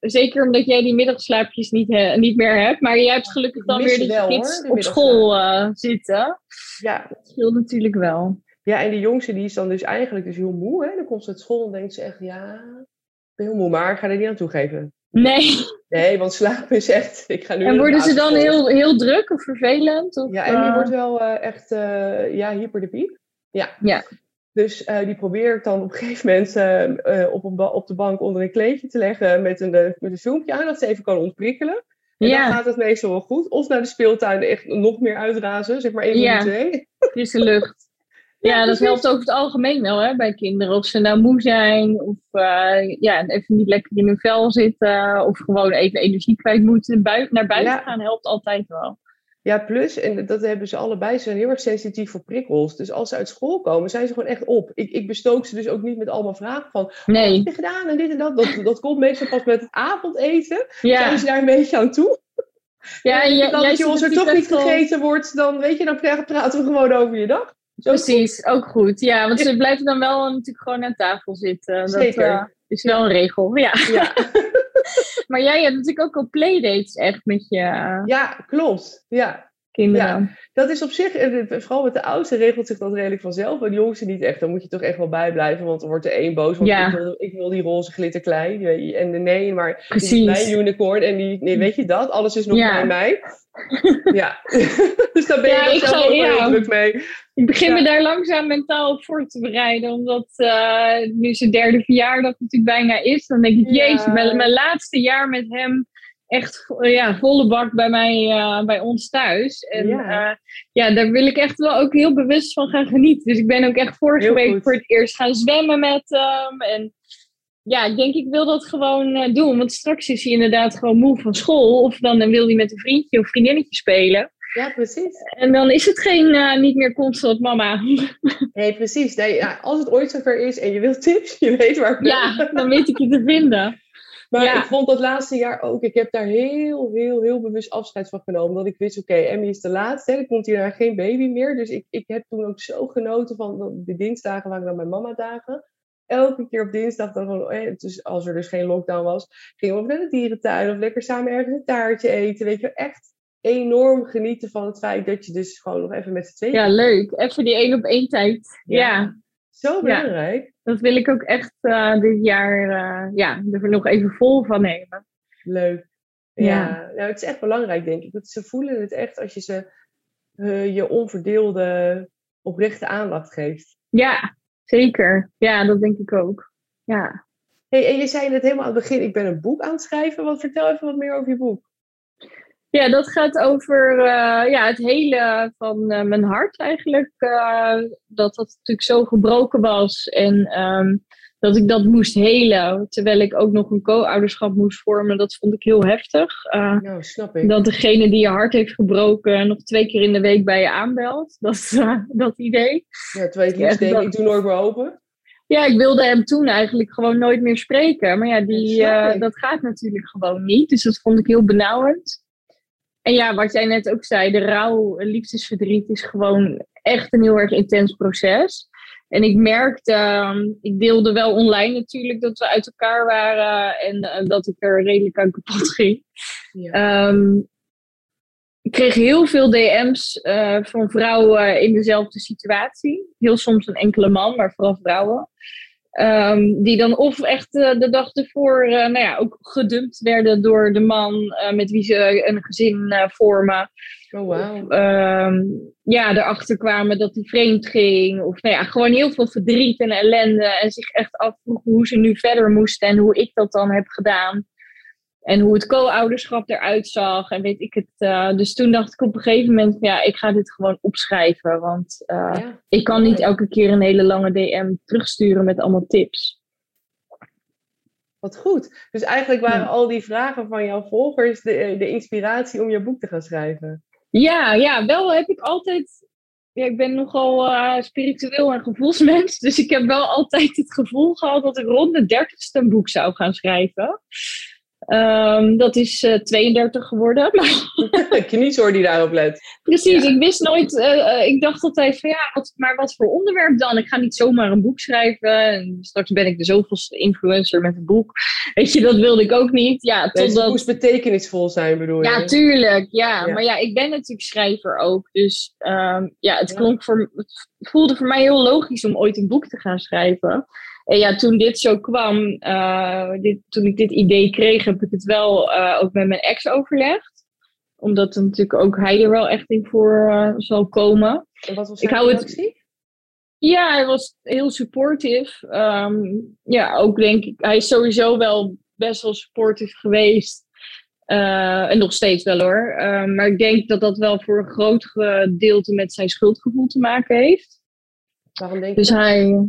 Zeker omdat jij die middagslaapjes niet, niet meer hebt. Maar jij hebt gelukkig dan weer de kids op school uh, zitten. Ja. Dat scheelt natuurlijk wel. Ja, en die jongste die is dan dus eigenlijk dus heel moe. Hè? Dan komt ze uit school en denkt ze echt, ja, ik ben heel moe, maar ik ga er niet aan toegeven. Nee. Nee, want slapen is echt. Ik ga nu en worden ze dan heel, heel druk of vervelend? Of, ja, en die uh... wordt wel uh, echt uh, ja, hyper de piep. Ja. ja. Dus uh, die probeer ik dan op een gegeven moment op, een op de bank onder een kleedje te leggen met een, met een filmpje aan, dat ze even kan ontprikkelen. En ja. dan gaat het meestal wel goed. Of naar de speeltuin echt nog meer uitrazen, zeg maar één ja. twee. Frisse lucht. Ja, dat helpt over het algemeen wel hè, bij kinderen. Of ze nou moe zijn, of uh, ja, even niet lekker in hun vel zitten, of gewoon even energie kwijt moeten. Bui naar buiten gaan helpt altijd wel. Ja, plus, en dat hebben ze allebei, ze zijn heel erg sensitief voor prikkels. Dus als ze uit school komen, zijn ze gewoon echt op. Ik, ik bestook ze dus ook niet met allemaal vragen van, nee. wat heb je gedaan en dit en dat. Dat, dat komt meestal pas met het avondeten. Ja. Zijn ze daar een beetje aan toe. Ja, en je, als je ons er toch niet gegeten wordt, dan weet je, dan praten we gewoon over je dag. Precies, ook goed. Ja, want ze blijven dan wel natuurlijk gewoon aan tafel zitten. Zeker. Dat uh, is wel een regel, ja. ja. maar jij hebt natuurlijk ook al playdates echt met je Ja, klopt. Ja. Kinderen. Ja, dat is op zich, eh, vooral met de oudste regelt zich dat redelijk vanzelf. Maar de jongste niet echt. Dan moet je toch echt wel bijblijven, want dan wordt er één boos. Want ja. ik, wil, ik wil die roze glitterklei. En de nee, maar Precies. die is mijn unicorn. En die, nee, weet je dat? Alles is nog ja. bij mij. Ja, dus daar ben je ja, zelf ook wel druk mee. Ik begin me daar langzaam mentaal op voor te bereiden. Omdat uh, nu zijn derde verjaardag natuurlijk bijna is. Dan denk ik, jezus, mijn, mijn, laatste jaar met hem echt ja, volle bak bij, mij, uh, bij ons thuis. En ja. Uh, ja, daar wil ik echt wel ook heel bewust van gaan genieten. Dus ik ben ook echt vorige heel week goed. voor het eerst gaan zwemmen met hem. En ja, ik denk ik wil dat gewoon uh, doen. Want straks is hij inderdaad gewoon moe van school. Of dan, dan wil hij met een vriendje of vriendinnetje spelen. Ja, precies. En dan is het geen, uh, niet meer constant mama. Nee, precies. Nee, ja, als het ooit zover is en je wilt tips, je weet waar ik Ja, dan weet ik je te vinden. Maar ik vond dat laatste jaar ook, ik heb daar heel, heel, heel bewust afscheid van genomen. Omdat ik wist, oké, okay, Emmy is de laatste. Er komt hier geen baby meer. Dus ik, ik heb toen ook zo genoten van de dinsdagen waren dan mijn mama dagen elke keer op dinsdag dan gewoon, eh, dus als er dus geen lockdown was, gingen we naar de dierentuin of lekker samen ergens een taartje eten. Weet je, echt enorm genieten van het feit dat je dus gewoon nog even met z'n tweeën. Ja, leuk. Even die één op één tijd. Ja. Zo belangrijk. dat wil ik ook echt uh, dit jaar uh, ja, er nog even vol van nemen. Leuk. Ja, Nou, het is echt belangrijk, denk ik. Dat ze voelen het echt als je ze uh, je onverdeelde, oprechte aandacht geeft. Ja, Zeker, ja, dat denk ik ook. Ja. Hey, en je zei net helemaal aan het begin, ik ben een boek aan het schrijven. Wat vertel even wat meer over je boek. Ja, dat gaat over uh, ja, het hele van uh, mijn hart eigenlijk. Uh, dat dat natuurlijk zo gebroken was. En um, dat ik dat moest helen. Terwijl ik ook nog een co-ouderschap moest vormen. Dat vond ik heel heftig. Uh, nou, snap ik. Dat degene die je hart heeft gebroken nog twee keer in de week bij je aanbelt. Dat, uh, dat idee. Ja, terwijl ik liefst denk, ik doe nooit meer open. Ja, ik wilde hem toen eigenlijk gewoon nooit meer spreken. Maar ja, die, uh, dat gaat natuurlijk gewoon niet. Dus dat vond ik heel benauwend. En ja, wat jij net ook zei, de rouw, liefdesverdriet is gewoon echt een heel erg intens proces. En ik merkte, ehm, ik deelde wel online natuurlijk dat we uit elkaar waren en uh, dat ik er redelijk aan kapot ging. Ehm, ik kreeg heel veel DM's uh, van vrouwen in dezelfde situatie. Heel soms een enkele man, maar vooral vrouwen. Um, die dan of echt uh, de dag ervoor uh, nou ja, ook gedumpt werden door de man met wie ze een gezin vormen. Oh, wow. Um, ja, erachter kwamen dat hij vreemd ging. Of nou ja, gewoon heel veel verdriet en ellende. En zich echt afvroegen hoe ze nu verder moesten en hoe ik dat dan heb gedaan. En hoe het co-ouderschap eruit zag en weet ik het. Uh, dus toen dacht ik op een gegeven moment, ja, ik ga dit gewoon opschrijven. Want uh, ja. ik kan niet elke keer een hele lange DM terugsturen met allemaal tips. Wat goed. Dus eigenlijk waren ja. al die vragen van jouw volgers de, de inspiratie om je boek te gaan schrijven. Ja, ja, wel heb ik altijd. Ik ben nogal uh, spiritueel en gevoelsmens. Dus ik heb wel altijd het gevoel gehad dat ik rond de dertigste een boek zou gaan schrijven. Um, dat is uh, 32 geworden. Kniezoor die daarop let. Precies, ja. ik wist nooit, uh, ik dacht altijd van ja, wat, maar wat voor onderwerp dan? Ik ga niet zomaar een boek schrijven en straks ben ik de zoveelste influencer met een boek. Weet je, dat wilde ik ook niet. Ja, nee, totdat... Het moest betekenisvol zijn bedoel je? Ja, tuurlijk. Ja. ja. maar ja, ik ben natuurlijk schrijver ook. Dus um, ja, het klonk voor, het voelde voor mij heel logisch om ooit een boek te gaan schrijven. En ja, toen dit zo kwam, uh, dit, toen ik dit idee kreeg, heb ik het wel uh, ook met mijn ex overlegd. Omdat natuurlijk ook hij er wel echt in voor uh, zal komen. En wat was ik hou het. Ja, hij was heel supportive. Um, ja, ook denk ik, hij is sowieso wel best wel supportive geweest. en nog steeds wel hoor. maar ik denk dat dat wel voor een groot gedeelte met zijn schuldgevoel te maken heeft. Waarom denk je dus hij,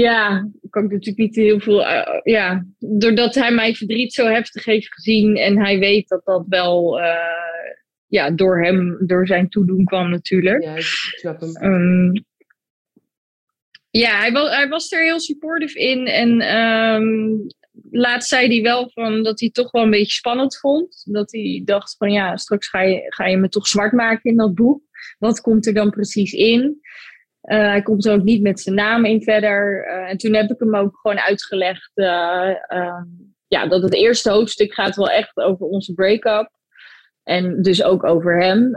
ja, kan ik natuurlijk niet heel veel. Uh, ja, doordat hij mijn verdriet zo heftig heeft gezien en hij weet dat dat wel uh, ja, door hem, door zijn toedoen kwam natuurlijk. Ja, ik snap hem. Um, ja, hij was, hij was er heel supportive in en um, laatst zei hij wel van dat hij toch wel een beetje spannend vond. Dat hij dacht van ja, straks ga je, ga je me toch zwart maken in dat boek. Wat komt er dan precies in? Uh, hij komt er ook niet met zijn naam in verder. Uh, en toen heb ik hem ook gewoon uitgelegd uh, ja, dat het eerste hoofdstuk gaat wel echt over onze break-up. En dus ook over hem.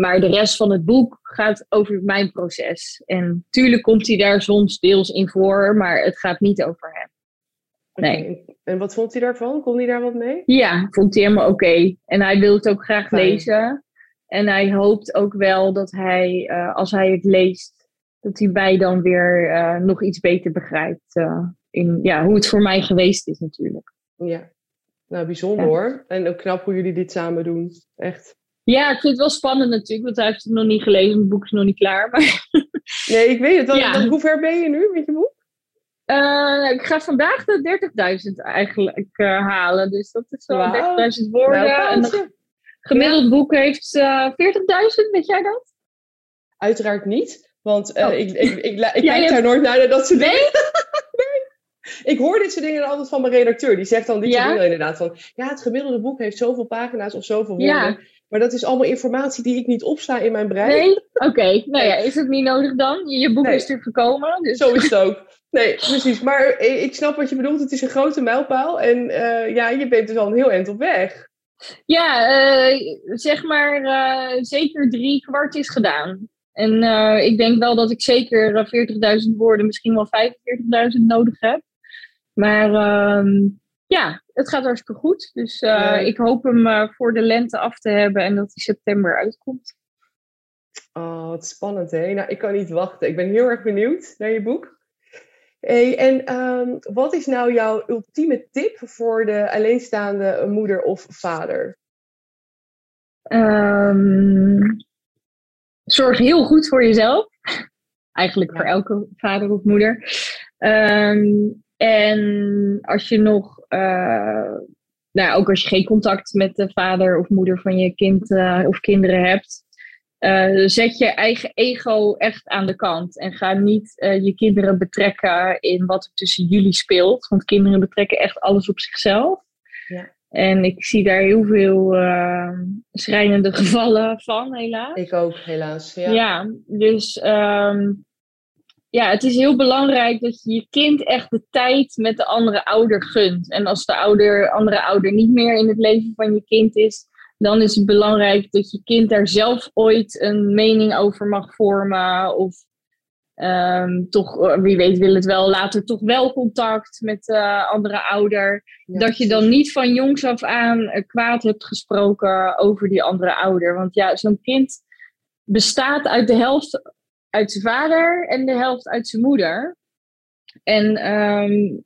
maar de rest van het boek gaat over mijn proces. En tuurlijk komt hij daar soms deels in voor, maar het gaat niet over hem. Nee. Okay. En wat vond hij daarvan? Kon hij daar wat mee? Ja, vond hij helemaal oké. Okay. En hij wil het ook graag Fijn. lezen. En hij hoopt ook wel dat hij, als hij het leest, dat hij mij dan weer uh, nog iets beter begrijpt uh, in ja, hoe het voor mij geweest is natuurlijk. Ja, nou bijzonder ja. hoor. En ook knap hoe jullie dit samen doen. Echt. Ja, ik vind het wel spannend natuurlijk, want hij heeft het nog niet gelezen. Het boek is nog niet klaar. Maar... Nee, ik weet het. Ja. hoe ver ben je nu met je boek? Uh, ik ga vandaag de 30.000 eigenlijk halen. Dus dat is wel wow. 30.000 woorden. Nou, gemiddeld boek heeft 40.000, weet jij dat? Uiteraard niet. Want uh, oh. ik, ik, ik, ik, kijk daar nooit naar, dat soort dingen. nee? Ik hoor dit soort dingen altijd van mijn redacteur. Die zegt dan dit ja? soort dingen inderdaad. Van, ja, het gemiddelde boek heeft zoveel pagina's of zoveel woorden. Ja. Maar dat is allemaal informatie die ik niet opsla in mijn brein. Nee? Oké. Okay. Nou ja, is het niet nodig dan? Je boek nee. is er gekomen. Dus. Zo is het ook. Nee, precies. Maar ik snap wat je bedoelt. Het is een grote mijlpaal. En uh, ja, je bent dus al een heel eind op weg. Ja, uh, zeg maar uh, zeker drie kwart is gedaan. En uh, ik denk wel dat ik zeker 40.000 woorden, misschien wel 45.000 nodig heb. Maar uh, ja, het gaat hartstikke goed. Dus uh, ja. ik hoop hem voor de lente af te hebben en dat hij september uitkomt. Oh, wat spannend hè. Nou, ik kan niet wachten. Ik ben heel erg benieuwd naar je boek. Hey, en um, wat is nou jouw ultieme tip voor de alleenstaande moeder of vader? Um, zorg heel goed voor jezelf. Eigenlijk ja. voor elke vader of moeder. Um, en als je nog, uh, nou, ook als je geen contact met de vader of moeder van je kind uh, of kinderen hebt, uh, zet je eigen ego echt aan de kant. En ga niet je kinderen betrekken in wat er tussen jullie speelt. Want kinderen betrekken echt alles op zichzelf. Ja. En ik zie daar heel veel uh, schrijnende gevallen van, helaas. Ik ook, helaas. Ja, ja dus um, ja, het is heel belangrijk dat je je kind echt de tijd met de andere ouder gunt. En als de ouder, andere ouder niet meer in het leven van je kind is, dan is het belangrijk dat je kind daar zelf ooit een mening over mag vormen. Of um, toch, wie weet, wil het wel later toch wel contact met de andere ouder. dat je dan niet van jongs af aan kwaad hebt gesproken over die andere ouder. Want ja, zo'n kind bestaat uit de helft uit zijn vader en de helft uit zijn moeder. En um,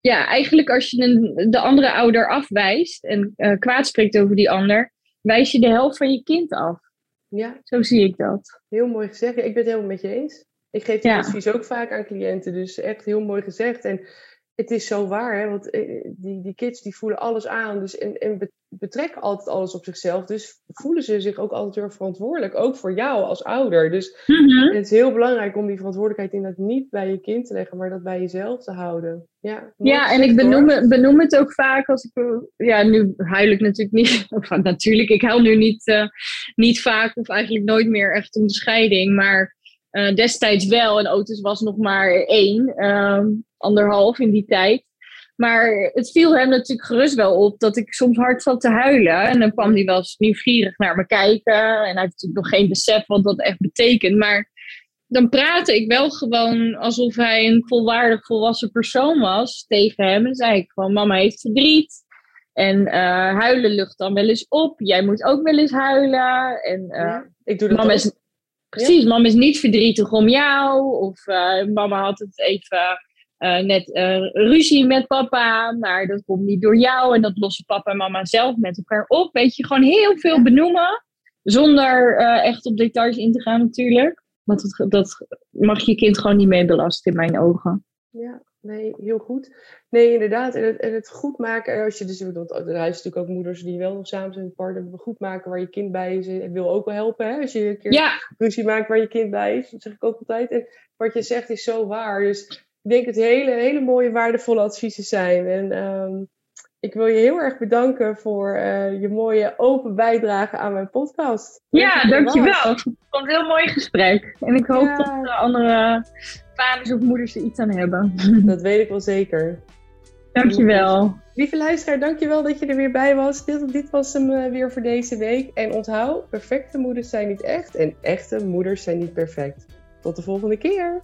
ja, eigenlijk als je een, de andere ouder afwijst en uh, kwaad spreekt over die ander, wijs je de helft van je kind af. Ja. Zo zie ik dat. Heel mooi gezegd. ik ben het helemaal met je eens. Ik geef dit advies ook vaak aan cliënten, dus echt heel mooi gezegd. En het is zo waar, hè? want eh, die, die kids die voelen alles aan dus, en, en betrekken altijd alles op zichzelf. Dus voelen ze zich ook altijd weer verantwoordelijk, ook voor jou als ouder. Dus mhm. het is heel belangrijk om die verantwoordelijkheid inderdaad niet bij je kind te leggen, maar dat bij jezelf te houden. Ja, ja en ik benoem, benoem het ook vaak als ik, ja, nu huil ik natuurlijk niet, of natuurlijk, ik huil nu niet, uh, niet vaak of eigenlijk nooit meer echt om de scheiding, maar uh, destijds wel. En Otis was nog maar één, uh, anderhalf in die tijd. Maar het viel hem natuurlijk gerust wel op dat ik soms hard zat te huilen. En dan kwam hij wel eens nieuwsgierig naar me kijken. En hij heeft natuurlijk nog geen besef wat dat echt betekent. Maar dan praatte ik wel gewoon alsof hij een volwaardig volwassen persoon was tegen hem. En zei ik gewoon, mama heeft verdriet. En uh, huilen lucht dan wel eens op. Jij moet ook wel eens huilen. En, uh, ik doe dat mama is, Precies, ja? mama is niet verdrietig om jou. Of uh, mama had het even uh, net uh, ruzie met papa, maar dat komt niet door jou. En dat lossen papa en mama zelf met elkaar op. Weet je, gewoon heel veel benoemen. Zonder echt op details in te gaan natuurlijk. Want dat, dat mag je kind gewoon niet mee belasten in mijn ogen. Ja, nee, heel goed. Nee, inderdaad. En het, en het goed maken, als je dus, want er zijn natuurlijk ook moeders die wel nog samen zijn met partner, goed maken waar je kind bij is. En wil ook wel helpen, hè? Als je een keer ja. ruzie maakt waar je kind bij is. Dat zeg ik ook altijd. En wat je zegt is zo waar. Dus ik denk dat het hele, hele mooie, waardevolle adviezen zijn. En ehm, ik wil je heel erg bedanken voor uh, je mooie open bijdrage aan mijn podcast. Ja, dankjewel. Ik vond het een heel mooi gesprek. En ik hoop dat de andere vaders of moeders er iets aan hebben. Dat weet ik wel zeker. Dankjewel. Lieve luisteraar, dankjewel dat je er weer bij was. Dit, dit was hem uh, weer voor deze week. En onthoud, perfecte moeders zijn niet echt en echte moeders zijn niet perfect. Tot de volgende keer.